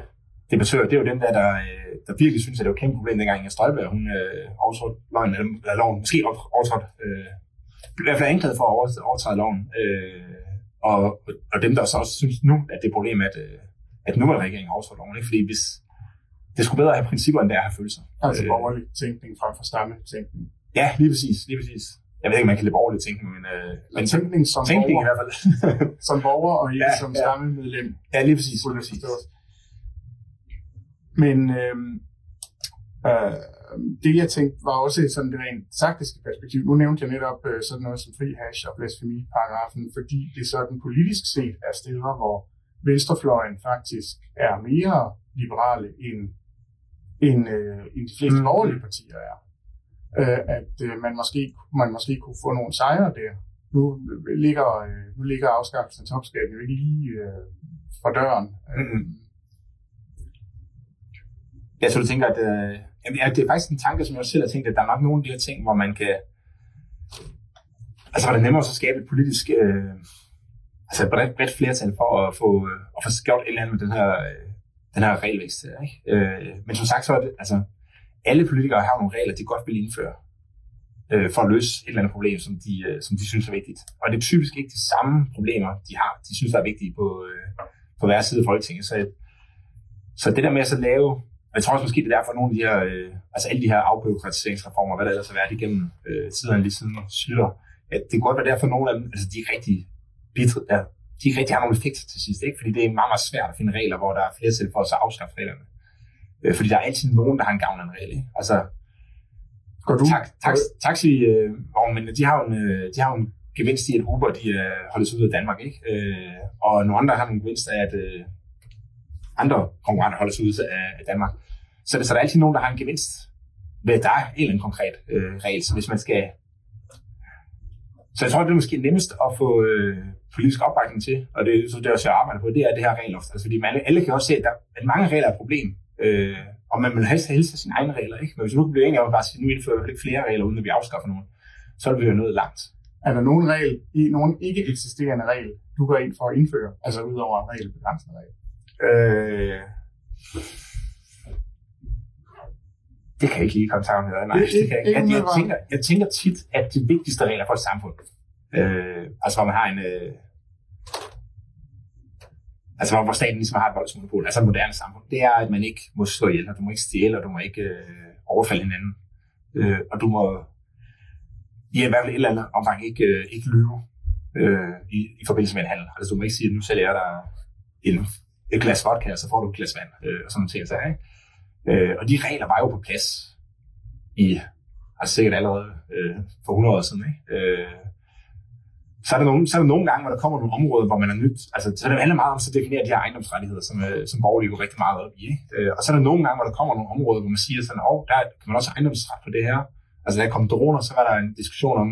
debattører, det er jo dem der, der, øh, der virkelig synes, at det var et kæmpe problem, dengang jeg Støjberg, hun øh, overtrådte loven, eller, eller loven, måske overtrådte, øh, i hvert fald anklaget for at overtræde loven. Øh, og, og dem, der så også synes nu, at det er et problem, at, øh, at nuværende regeringen overtrådte loven. Ikke? Fordi hvis, det skulle bedre at have principper, end det er at have følelser. Altså øh, borgerlig tænkning frem for stamme-tænkning. Ja, lige præcis, lige præcis. Jeg ved ikke, om man kan lide borgerlig tænkning, men... Øh, men tænkning som tænkning borger. i hvert fald. som borger, og ikke Ja, som ja. stammemedlem. ja, lige præcis. Lige præcis. Men øh, øh, det, jeg tænkte, var også sådan det rent taktiske perspektiv. Nu nævnte jeg netop øh, sådan noget som fri hash og blasfemiparagrafen, fordi det sådan politisk set er steder, hvor venstrefløjen faktisk er mere liberale end, end, øh, end de fleste Mm. borgerlige partier er. Øh, at øh, man, måske, man måske kunne få nogle sejre der. Nu ligger, øh, nu ligger afskaffelsen af topskatten jo ikke lige øh, for døren. Mhm. Jeg tror, du tænker, at øh, jamen, ja, det er faktisk en tanke, som jeg også selv har tænkt, at der er nok nogle af de her ting, hvor man kan... Altså, hvor det er nemmere at skabe et politisk... Øh, altså et bredt, bredt flertal for at få, øh, at få gjort et eller andet med den her, øh, den her regelvækst. her, Ikke? Øh, men som sagt, så er det... Altså, alle politikere har nogle regler, de godt vil indføre øh, for at løse et eller andet problem, som de, øh, som de synes er vigtigt. Og det er typisk ikke de samme problemer, de har, de synes er vigtige på, øh, på hver side af Folketinget. Så, så det der med at så lave jeg tror også måske, det er derfor, at nogle af de her, øh, altså alle de her afbyråkratiseringsreformer, hvad der ellers har været igennem øh, tiden lige siden Slytter, at det kan godt være derfor, at nogle af dem, altså de er rigtig bitre, ja, de ikke rigtig har nogen effekt til sidst, ikke? Fordi det er meget, meget svært at finde regler, hvor der er flere til for at så afskaffe reglerne. Øh, fordi der er altid nogen, der har en gavn af en regel, ikke? Altså, Går du? tak, taxi, øh, vognmændene, de har jo en, øh, de har jo en gevinst i, at Uber de, øh, holdes ud af Danmark, ikke? Øh, og nogle andre har en gevinst af, at øh, andre konkurrenter holdes ud af, af Danmark. Så, så der er altid nogen, der har en gevinst ved, at der er en eller anden konkret øh, regel. Så hvis man skal... Så jeg tror, det er måske nemmest at få øh, politisk opbakning til, og det, så det er også, jeg arbejder på, det er det her regelloft. Altså, fordi man, alle kan også se, at, der, at mange regler er et problem. Øh, og man vil helst, have sine egne regler, ikke? Men hvis vi nu kan blive enige om at bare sige, nu indfører vi ikke flere regler, uden at vi afskaffer nogen, så er vi jo nået langt. Er der nogen regel, i nogen ikke eksisterende regel, du går ind for at indføre, altså udover en regelbegrænsende regel? Øh, det kan jeg ikke lige komme sammen med. Nej, Det- det kan jeg ikke. Jeg, jeg, tænker, jeg tænker tit, at de vigtigste regler for et samfund, øh, altså hvor man har en... Øh, altså hvor, hvor staten ligesom har et voldsmonopol, altså et moderne samfund, det er, at man ikke må slå ihjel, og du må ikke stjæle, og du må ikke øh, overfalde hinanden. Øh, og du må i hvert fald et eller andet omfang ikke, øh, ikke lyve øh, i, i forbindelse med en handel. Altså du må ikke sige, at nu sælger jeg dig en, et glas vodka, og så får du et glas vand, øh, og sådan nogle ting. Så, ikke? Øh, og de regler var jo på plads i, altså sikkert allerede øh, for 100 år siden. Ikke? Øh, så er, der nogle, så er der nogle gange, hvor der kommer nogle områder, hvor man er nyt. Altså, så det handler meget om så at definere de her ejendomsrettigheder, som, øh, som borgerlige går rigtig meget op i. Ikke? Øh, og så er der nogle gange, hvor der kommer nogle områder, hvor man siger sådan, åh, oh, der kan man også have ejendomsret på det her. Altså, da der kom droner, så var der en diskussion om,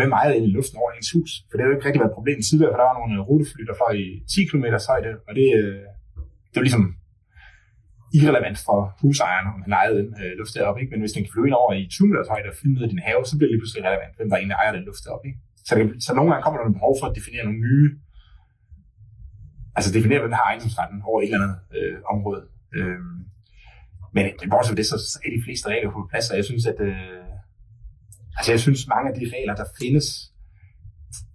hvem ejede ind i luften over ens hus. For det har jo ikke rigtig været et problem tidligere, for der var nogle rutefly, der fløj i 10 km højde, og det, øh, det var ligesom irrelevant for husejeren, om han ejede den øh, luft deroppe. Ikke? Men hvis den kan flyve ind over i 20 meters højde og flyve ned i din have, så bliver det lige pludselig relevant, hvem der egentlig ejer den luft deroppe. Ikke? Så, det, så nogle gange kommer der en behov for at definere nogle nye, altså definere, hvem der har ejendomsretten over et eller andet øh, område. Øh, men, bortset fra det, så, så er de fleste regler på plads, og jeg synes, at øh, altså jeg synes, mange af de regler, der findes,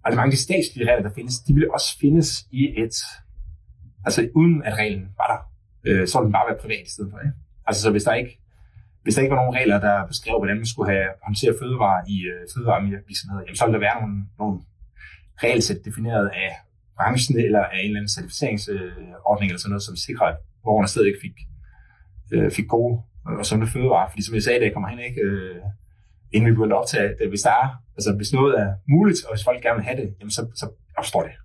altså mange af de statslige regler, der findes, de vil også findes i et, altså uden at reglen var der, øh, så ville den bare være privat i stedet for. Ikke? Altså så hvis der ikke hvis der ikke var nogen regler, der beskrev, hvordan man skulle have håndteret fødevarer i øh, fødevarevirksomheder, jamen, så ville der være nogle, nogle regelsæt defineret af branchen eller af en eller anden certificeringsordning eller sådan noget, som sikrer, at borgerne stadig ikke fik, øh, fik gode og sunde fødevarer. Fordi som jeg sagde, det kommer hen, ikke, øh, inden vi begyndte at optage, at hvis der er, altså hvis noget er muligt, og hvis folk gerne vil have det, jamen så, så opstår det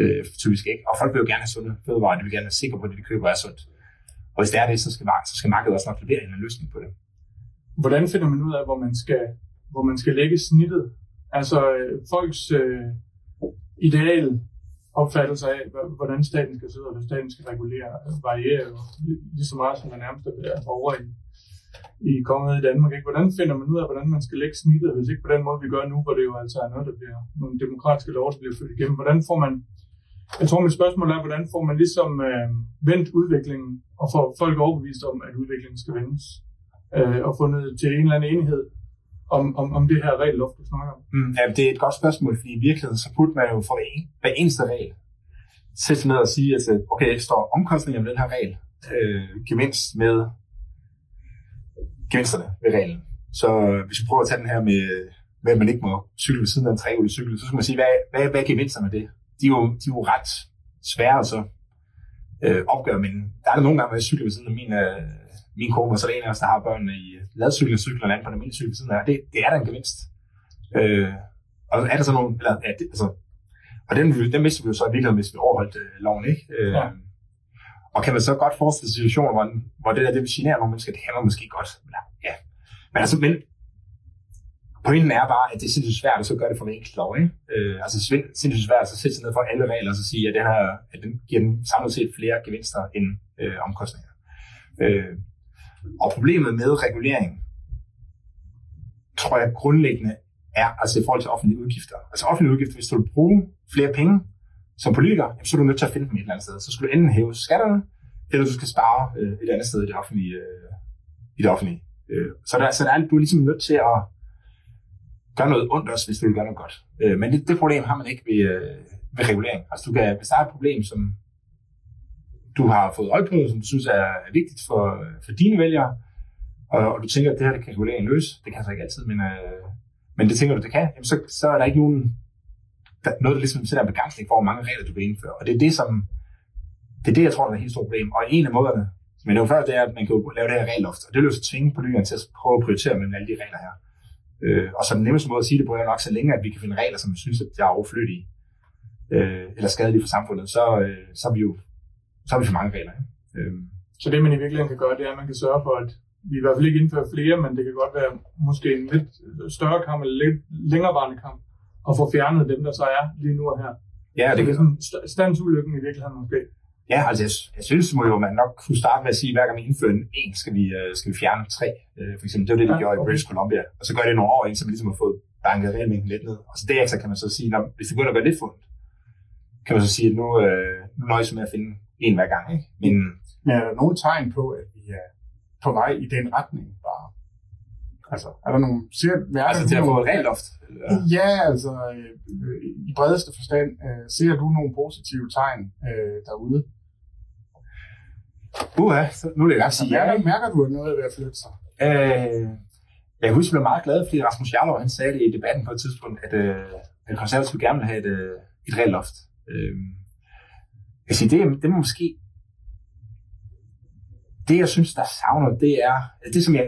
øh, typisk ikke. Og folk vil jo gerne have sunde fødevarer, de vil gerne være sikre på, at det, de køber er sundt. Og hvis det er det, så skal, så skal markedet også nok levere en løsning på det. Hvordan finder man ud af, hvor man skal, hvor man skal lægge snittet? Altså øh, folks øh, ideal opfattelse af, hvordan staten skal sidde, og hvordan staten skal regulere, øh, varierer jo lige så meget, som man nærmest er over i, i kongeriget i Danmark. Ikke? Hvordan finder man ud af, hvordan man skal lægge snittet, hvis ikke på den måde, vi gør nu, hvor det jo altså er noget, der bliver nogle demokratiske lov, der bliver ført igennem. Hvordan får man, jeg tror, mit spørgsmål er, hvordan får man ligesom øh, vendt udviklingen, og får folk overbevist om, at udviklingen skal vendes, øh, og fundet til en eller anden enighed om, om, om det her regelloft, du snakker om? Mm, ja, det er et godt spørgsmål, fordi i virkeligheden, så burde man jo for en, hver eneste regel sætte sig ned og sige, at øh, okay, jeg står omkostninger med den her regel, øh, gevinst med gevinsterne ved reglen. Så øh, hvis vi prøver at tage den her med, med at man ikke må cykle ved siden af en trehjulet cykel, så skal man sige, hvad, hvad, hvad er gevinsterne med det? De er jo, de er jo ret svære at så øh, opgøre, men der er der nogle gange, hvor jeg cykler ved siden af min, øh, min kone, og så er der en af os, der har børnene i ladcyklen, cykler og anden på en almindelig cykel ved siden af. Det, det er der en gevinst. Øh, og er der så nogle, eller, ja, det, altså, og den, den mister vi jo så i virkeligheden, hvis vi overholdt øh, loven, ikke? Øh, ja. Og kan man så godt forestille sig situationer, hvor, hvor det der, det vil genere nogle mennesker, det handler måske godt. Ja. Men altså, men pointen er bare, at det er sindssygt svært at så gøre det for en enkelt lov. Ikke? Øh, altså sindssygt svært at så sætte sig ned for alle regler og så sige, at den, her, at den giver dem samlet set flere gevinster end øh, omkostninger. Øh, og problemet med regulering, tror jeg grundlæggende er altså i forhold til offentlige udgifter. Altså offentlige udgifter, hvis du vil bruge flere penge som politiker, så er du nødt til at finde dem et eller andet sted. Så skal du enten hæve skatterne, eller du skal spare øh, et andet sted i det offentlige. Øh, i det offentlige. Øh, så, der, så der er, du er ligesom nødt til at gør noget ondt også, hvis du vil gøre noget godt. Øh, men det, det problem har man ikke ved, øh, ved regulering. Altså du kan, hvis der er et problem, som du har fået øje på, som du synes er vigtigt for, for dine vælgere, og, og du tænker, at det her det kan reguleringen løse, det kan så ikke altid, men, øh, men det tænker du, det kan, jamen så, så er der ikke nogen, der, noget, der ligesom sætter en begrænsning for, hvor mange regler du vil indføre. Og det er det, som, det er det, jeg tror, der er et helt stort problem. Og en af måderne, men det er jo før, det er, at man kan lave det her regeloft, og det vil jo så tvinge politikerne til at prøve at prioritere mellem alle de regler her. Øh, og så den nemmeste måde at sige det på er nok så længe, at vi kan finde regler, som vi synes, at der er overflødige øh, eller skadelige for samfundet, så, øh, så er vi jo så har vi for mange regler. Ikke? Øh. Så det, man i virkeligheden kan gøre, det er, at man kan sørge for, at vi i hvert fald ikke indfører flere, men det kan godt være måske en lidt større kamp eller lidt længerevarende kamp, og få fjernet dem, der så er lige nu og her. Ja, det, det kan sådan standsulykken i virkeligheden måske. Ja, altså jeg, jeg synes må jo, man nok kunne starte med at sige, at hver gang vi indfører en, en skal, vi, uh, skal vi fjerne tre. Uh, for eksempel, det var det, de ja, gjorde okay. i British Columbia. Og så gør det nogle år ind, så vi ligesom har fået banket regelmængden lidt ned. Og så derefter kan man så sige, når, hvis det begynder at gøre lidt fundet, kan man så sige, at nu, uh, nu nøjes med at finde en hver gang. Ikke? Men, Men er der nogle tegn på, at vi er på vej i den retning bare? Altså, er der nogle... Ser, er altså til at få et regelloft? Ja, altså i bredeste forstand. Øh, ser du nogle positive tegn øh, derude? Uha, så nu er det jeg sige ja. Mærker, mærker du, at noget er ved at flytte sig? Øh, jeg husker, jeg blev meget glad, fordi Rasmus Jarlov, han sagde det i debatten på et tidspunkt, at, øh, at konservative gerne vil have et, øh, et reelt loft. Øh, jeg siger, det, det er måske det, jeg synes, der savner, det er, altså det som jeg,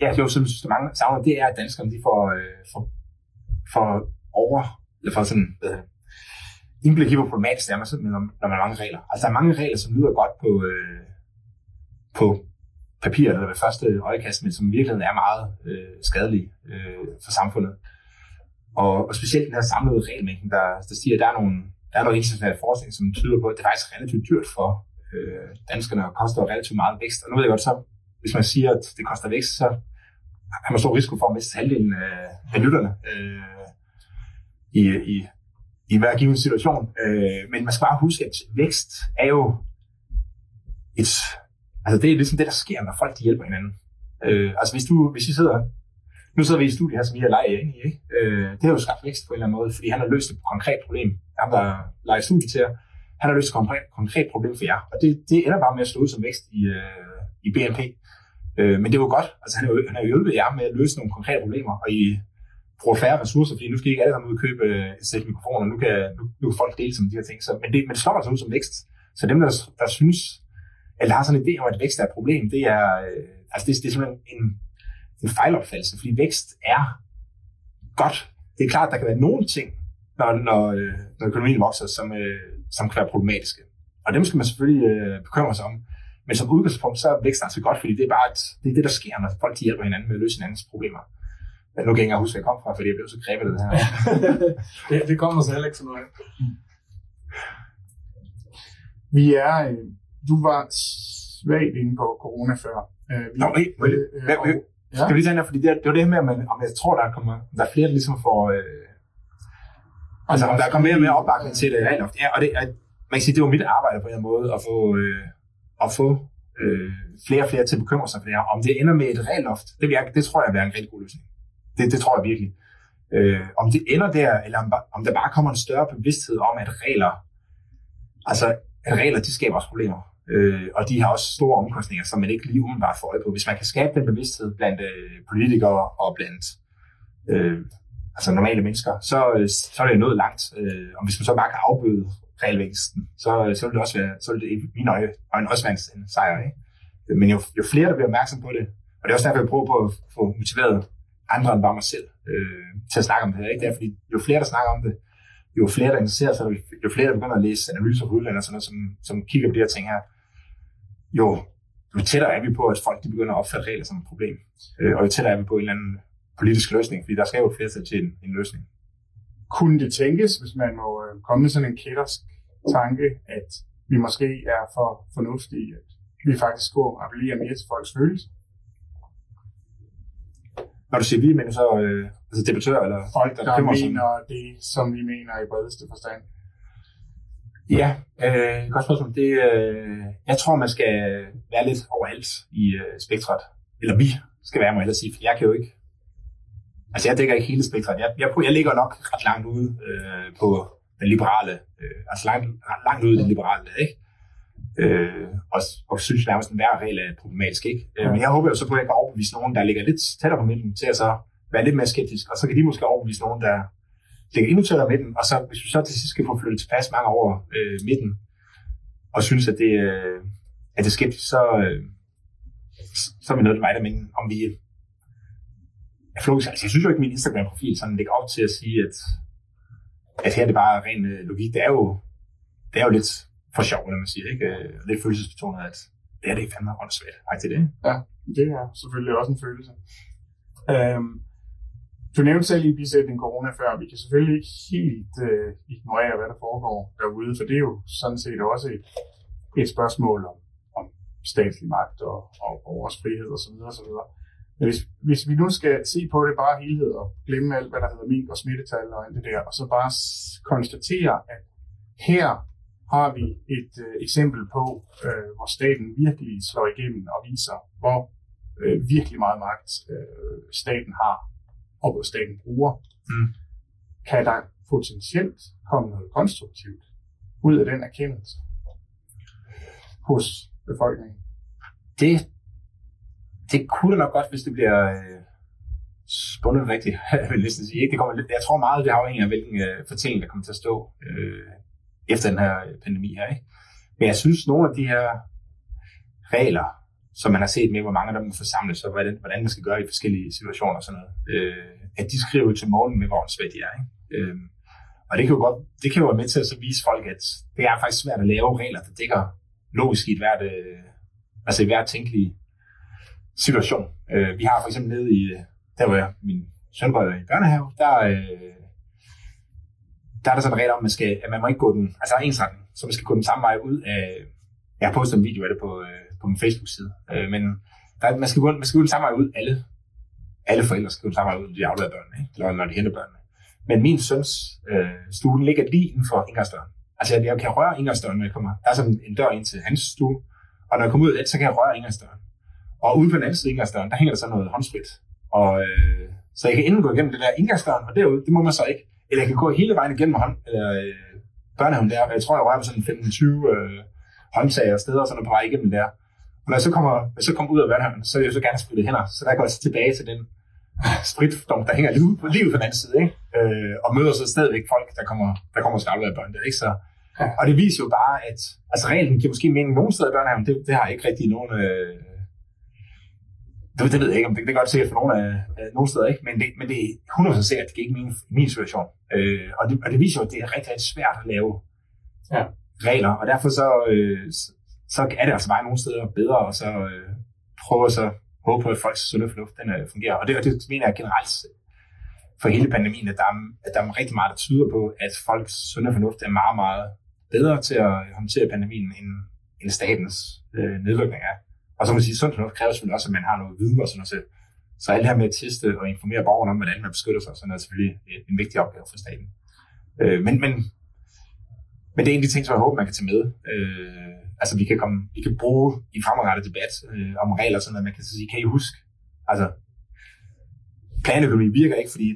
ja, det er jo, synes, der mange savner, det er, at danskerne, de får, øh, får, får over, eller for sådan, øh, indblik i, hvor problematisk det er, med, når, når man har mange regler. Altså, der er mange regler, som lyder godt på, øh, på papir eller ved første øjekast, men som i virkeligheden er meget øh, skadelige øh, for samfundet. Og, og specielt den her samlede regelmængden, der, der siger, at der er nogle, der er noget international forskning, som tyder på, at det er faktisk relativt dyrt for øh, danskerne koster relativt meget vækst. Og nu ved jeg godt, så hvis man siger, at det koster vækst, så har man stor risiko for at miste halvdelen af, af lytterne øh, i, i, i hver given situation. Øh, men man skal bare huske, at vækst er jo et... Altså det er ligesom det, der sker, når folk de hjælper hinanden. Øh, altså hvis, du, hvis I sidder... Nu sidder vi i studiet her, som vi har leget ind i, ikke? Øh, det har jo skabt vækst på en eller anden måde, fordi han har løst et konkret problem. Han, der leger studiet til jer, han har løst et konkret, konkret problem for jer. Og det, det ender bare med at slå ud som vækst i, øh, i BNP. Øh, men det er jo godt. Altså, han er, jo, han har jo hjulpet jer med at løse nogle konkrete problemer, og I bruger færre ressourcer, fordi nu skal I ikke alle sammen ud og købe øh, et sæt mikrofoner, nu kan, nu, nu kan folk dele som de her ting. Så, men, det, men det slår altså ud som vækst. Så dem, der, der synes, eller har sådan en idé om, at vækst er et problem, det er, øh, altså det, det er simpelthen en, en fejlopfattelse, fordi vækst er godt. Det er klart, at der kan være nogle ting, når, når, øh, når økonomien vokser, som, øh, som kan være problematiske. Og dem skal man selvfølgelig øh, bekymre sig om. Men som udgangspunkt, så er vækst altså godt, fordi det er bare et, det, er det, der sker, når folk de hjælper hinanden med at løse hinandens problemer. Men nu kan jeg ikke huske, hvor jeg kom fra, fordi jeg blev så grebet af det her. det, det kommer så heller ikke så noget. Vi er, øh, du var svagt inde på corona før. Øh, vi, Nå, hey, øh, øh, øh, ja. Skal vi lige tage fordi det, det var det her med, om, om jeg tror, der kommer, der er flere, der ligesom får, øh, altså om der kommer mere og mere opbakning til det. Ja, og det, at, man kan sige, det var mit arbejde på en måde, at få, øh, at få øh, flere og flere til at bekymre sig for det her. Om det ender med et regelloft, det, vil jeg, det tror jeg vil være en rigtig god løsning. Det, det tror jeg virkelig. Øh, om det ender der, eller om, om der bare kommer en større bevidsthed om, at regler, altså at regler, de skaber også problemer. Øh, og de har også store omkostninger, som man ikke lige umiddelbart får øje på. Hvis man kan skabe den bevidsthed blandt øh, politikere og blandt øh, altså normale mennesker, så, øh, så er det nået langt. Øh, og hvis man så bare kan afbøde regelvæksten, så, øh, så vil det også være, så vil det i mine øjne, øjne også være en, en sejr. Ikke? Men jo, jo flere, der bliver opmærksom på det, og det er også derfor, jeg prøver på at få motiveret andre end bare mig selv øh, til at snakke om det her. Ikke? Det er, fordi jo flere, der snakker om det, jo flere, der interesserer sig, jo flere, der begynder at læse analyser på udlandet, sådan noget, som, som kigger på de her ting her, jo, jo tættere er vi på, at folk de begynder at opfatte regler som et problem. Øh, og jo tættere er vi på en eller anden politisk løsning, fordi der skal jo et flertal til en, en løsning. Kunne det tænkes, hvis man må øh, komme med sådan en kættersk tanke, at vi måske er for fornuftige, at vi faktisk skulle appellere mere til folks følelser? Når du siger vi, mener så øh, altså debattører eller folk, der, der mener sig. det, som vi mener i bredeste forstand? Ja, øh, godt spørgsmål. Det, øh, jeg tror, man skal være lidt overalt i øh, spektret. Eller vi skal være, må jeg sige, for jeg kan jo ikke Altså, jeg dækker ikke hele spektret. Jeg, jeg, jeg ligger nok ret langt ude øh, på den liberale, øh, altså langt, langt ude i det liberale, ikke? Øh, og, og synes nærmest, at hver regel er problematisk, ikke? Øh, men jeg håber jo så på, at jeg kan overbevise nogen, der ligger lidt tættere på midten, til at så være lidt mere skeptisk, og så kan de måske overbevise nogen, der ligger endnu tættere midten, og så hvis vi så til sidst skal få flyttet tilpas mange over øh, midten, og synes, at det, øh, at det er skeptisk, så, øh, så er vi nødt til mig, der men om vi jeg, altså, jeg synes jo ikke, at min Instagram-profil sådan ligger op til at sige, at, at her er det bare ren øh, logik. Det er jo, det er jo lidt for sjov, når man siger, ikke? Øh, lidt følelsesbetonet, at det er det fandme åndssvagt. Ej, til det. Ja, det er selvfølgelig også en følelse. Øhm, du nævnte selv i bisætning corona før, vi kan selvfølgelig ikke helt øh, ignorere, hvad der foregår derude, for det er jo sådan set også et, et spørgsmål om, om statslig magt og, og vores frihed osv. osv. Men hvis, hvis vi nu skal se på det bare helhed og glemme alt, hvad der hedder mink og smittetal og alt det der, og så bare konstatere, at her har vi et øh, eksempel på, øh, hvor staten virkelig slår igennem og viser, hvor øh, virkelig meget magt øh, staten har, og hvor staten bruger. Mm. Kan der potentielt komme noget konstruktivt ud af den erkendelse hos befolkningen? Det det kunne det nok godt, hvis det bliver øh, spundet rigtigt, jeg vil næsten sige. Ikke? Det kommer, jeg tror meget, det afhænger af, hvilken øh, fortælling, der kommer til at stå øh, efter den her øh, pandemi her. Ikke? Men jeg synes, nogle af de her regler, som man har set med, hvor mange af dem må forsamles, og hvordan, hvordan man skal gøre i forskellige situationer og sådan noget, øh, at de skriver til morgen med, hvor svært de er. Ikke? Øh, Og det kan jo godt, det kan jo være med til at så vise folk, at det er faktisk svært at lave regler, der dækker logisk i et hvert, øh, altså i hvert tænkelig situation. Øh, vi har for eksempel nede i, øh, der hvor jeg, min søn var i børnehave, der, øh, der er der sådan en regel om, at man, skal, at man må ikke gå den, altså der er ensretning, så man skal gå den samme vej ud af, jeg har postet en video af det på, øh, på min Facebook-side, øh, men der, man, skal gå, man skal gå den samme vej ud, alle, alle forældre skal gå den samme vej ud, når de afleverer børnene, ikke? eller når de henter børnene. Men min søns øh, stue, ligger lige inden for indgangsdøren. Altså jeg, jeg kan røre indgangsdøren, når jeg kommer. Der er sådan en dør ind til hans stue, og når jeg kommer ud af det, så kan jeg røre indgangsdøren. Og ude på den anden side af indgangsdøren, der hænger der så noget håndsprit. Og, øh, så jeg kan enten gå igennem det der indgangsdøren, og derude, det må man så ikke. Eller jeg kan gå hele vejen igennem hånd, eller, øh, børnehaven der. Jeg tror, jeg rører med sådan 15-20 øh, håndtag og steder, og sådan på vej igennem der. Og når jeg så kommer, jeg så kommer ud af børnehaven, så vil jeg så gerne spritte hænder. Så der går jeg så tilbage til den spritdom, der hænger lige på livet på den anden side, ikke? Øh, og møder så stadigvæk folk, der kommer, der kommer skal aflevere børn der, ikke? Så, og det viser jo bare, at altså reglen giver måske mening nogen steder i børnehaven, det, det har ikke rigtig nogen... Øh, det, det ved jeg ikke, om det, det kan godt sikkert for nogle af, af nogle steder ikke, men det, men det er 100% sikkert, at det ikke min, min situation. Øh, og, det, og det viser jo, at det er rigtig, rigtig svært at lave ja. regler, og derfor så, øh, så er det altså bare nogle steder bedre, og så øh, prøve at så håbe på, at folks sunde fornuft den, øh, fungerer. Og det, og det mener jeg generelt for hele pandemien, at der, er, at der er rigtig meget, der tyder på, at folks sunde fornuft er meget, meget bedre til at håndtere pandemien, end, end statens øh, nedlukning er. Og så må man sige, sund fornuft kræver selvfølgelig også, at man har noget viden og sådan noget. Så alt det her med at teste og informere borgerne om, hvordan man beskytter sig, sådan er selvfølgelig en vigtig opgave for staten. Øh, men, men, men det er en af de ting, som jeg håber, man kan tage med. Øh, altså vi kan, komme, vi kan bruge i fremadrettet debat øh, om regler, sådan at man kan sige, kan I huske, altså planøkonomi virker ikke, fordi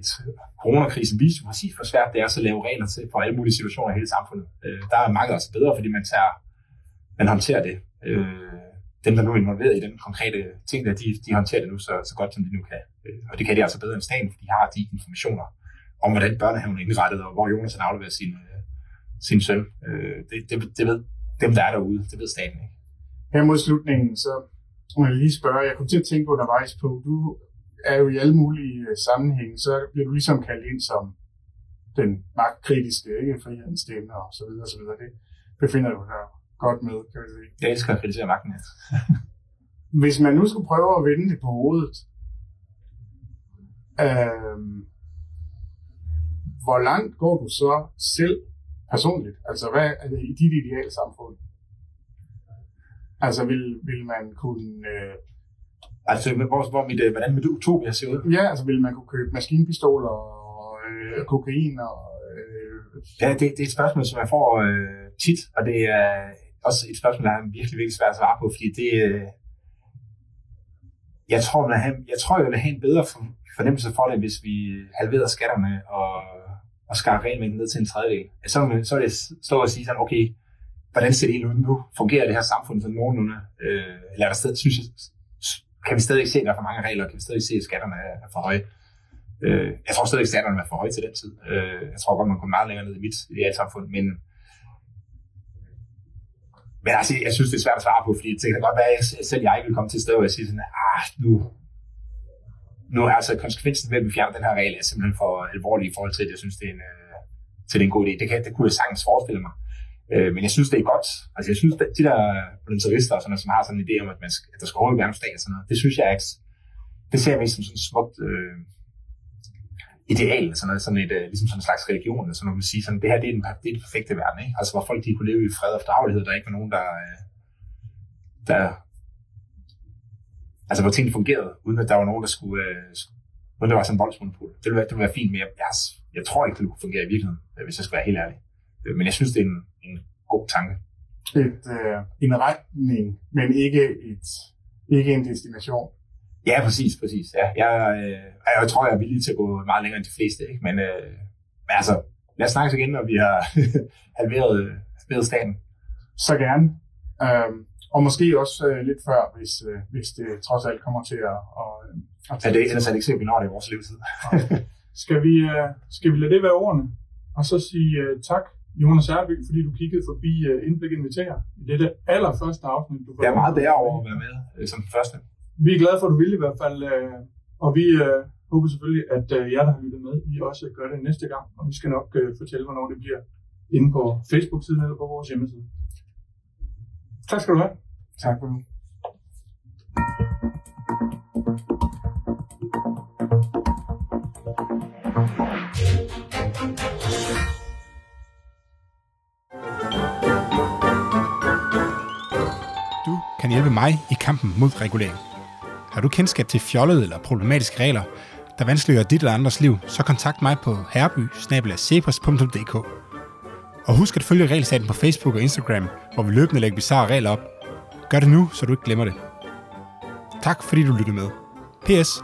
coronakrisen viser jo præcis, hvor svært det er at lave regler til for alle mulige situationer i hele samfundet. Øh, der er mange også bedre, fordi man tager, man håndterer det. Øh, dem, der nu er involveret i den konkrete ting, der, de, de håndterer det nu så, så godt, som de nu kan. Øh, og det kan de altså bedre end staten, for de har de informationer om, hvordan børnehaven er indrettet, og hvor Jonas har afleveret sin, øh, sin søn. Øh, det, det, det ved dem, der er derude, det ved staten ikke. Her mod slutningen, så må jeg lige spørge, jeg kom til at tænke undervejs på, du er jo i alle mulige sammenhænge, så bliver du ligesom kaldt ind som den magtkritiske, ikke? Frihedens stemme og så videre, og så videre. Det befinder du dig godt med, kan vi sige. Jeg elsker at kritisere magten. Hvis man nu skulle prøve at vende det på hovedet, øh, hvor langt går du så selv personligt? Altså, hvad er det i dit ideale samfund? Altså, vil, vil man kunne... Øh, altså, hvor, hvor mit, øh, hvordan mit utopia ser ud? Ja, altså, vil man kunne købe maskinpistoler og øh, kokain og... Øh, ja, det, det er et spørgsmål, som jeg får øh, tit, og det er også et spørgsmål, der er virkelig, virkelig svært at svare på, fordi det, øh, jeg tror, man have, jeg tror, jeg vil have en bedre fornemmelse for det, hvis vi halverede skatterne og, og skar regelmængden ned til en tredjedel. Så, så vil det stå og sige sådan, okay, hvordan ser det egentlig ud nu? Fungerer det her samfund sådan nogenlunde? Øh, eller er der stadig, synes jeg, kan vi stadig se, at der er for mange regler? Kan vi stadig se, at skatterne er for høje? Øh, jeg tror stadig, at skatterne er for høje til den tid. Øh, jeg tror godt, man kommer meget længere ned i mit ideale samfund, men men altså, jeg synes, det er svært at svare på, fordi det kan godt være, at selv jeg vil komme til et sted, hvor jeg siger sådan, ah, nu, nu er altså konsekvensen ved, at vi fjerner den her regel, er simpelthen for alvorlig i forhold til, at jeg synes, det er en, øh, til det er en god idé. Det, kan, det kunne jeg sagtens forestille mig. Øh, men jeg synes, det er godt. Altså, jeg synes, at de der volunterister, sådan, som har sådan en idé om, at, man skal, at der skal overhovedet være stat og sådan noget, det synes jeg ikke, det ser jeg mest som sådan smukt øh, ideal, sådan, noget, sådan et, øh, ligesom sådan en slags religion, eller sådan noget, man sige, sådan, det her det er, den, det er den perfekte verden, ikke? Altså, hvor folk de kunne leve i fred og fordragelighed, der ikke var nogen, der, øh, der altså, hvor tingene fungerede, uden at der var nogen, der skulle, øh, uden der var sådan en voldsmonopol. Det ville være, det ville være fint, men jeg, jeg, jeg tror ikke, det kunne fungere i virkeligheden, øh, hvis jeg skal være helt ærlig. Men jeg synes, det er en, en god tanke. Et, øh, en retning, men ikke, et, ikke en destination. Ja, præcis, præcis. Ja, jeg, øh, jeg tror, jeg er villig til at gå meget længere end de fleste. Ikke? Men, øh, men altså, lad os snakke igen, når vi har halveret, halveret staten. Så gerne. Øhm, og måske også øh, lidt før, hvis, øh, hvis det trods alt kommer til at... Og, at ja, det er ellers er ikke sikkert, vi når det i vores levetid. skal, vi, øh, skal vi lade det være ordene? Og så sige øh, tak, Jonas Erby, fordi du kiggede forbi øh, Indblik Inviterer i det allerførste afsnit. Du jeg er meget over at være med øh, som første vi er glade for, at du vil i hvert fald, øh, og vi, øh, håber selvfølgelig, at øh, jer, der har lyttet med, I også gør det næste gang, og vi skal nok øh, fortælle, hvornår det bliver inde på Facebook-siden eller på vores hjemmeside. Tak skal du have. Tak for nu. Du kan hjælpe mig i kampen mod regulering. Har du kendskab til fjollede eller problematiske regler, der vanskeliggør dit eller andres liv, så kontakt mig på herby Og husk at følge regelsaten på Facebook og Instagram, hvor vi løbende lægger bizarre regler op. Gør det nu, så du ikke glemmer det. Tak fordi du lyttede med. P.S.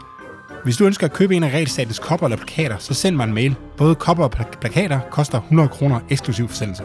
Hvis du ønsker at købe en af Regelstatens kopper eller plakater, så send mig en mail. Både kopper og plakater koster 100 kroner eksklusiv forsendelse.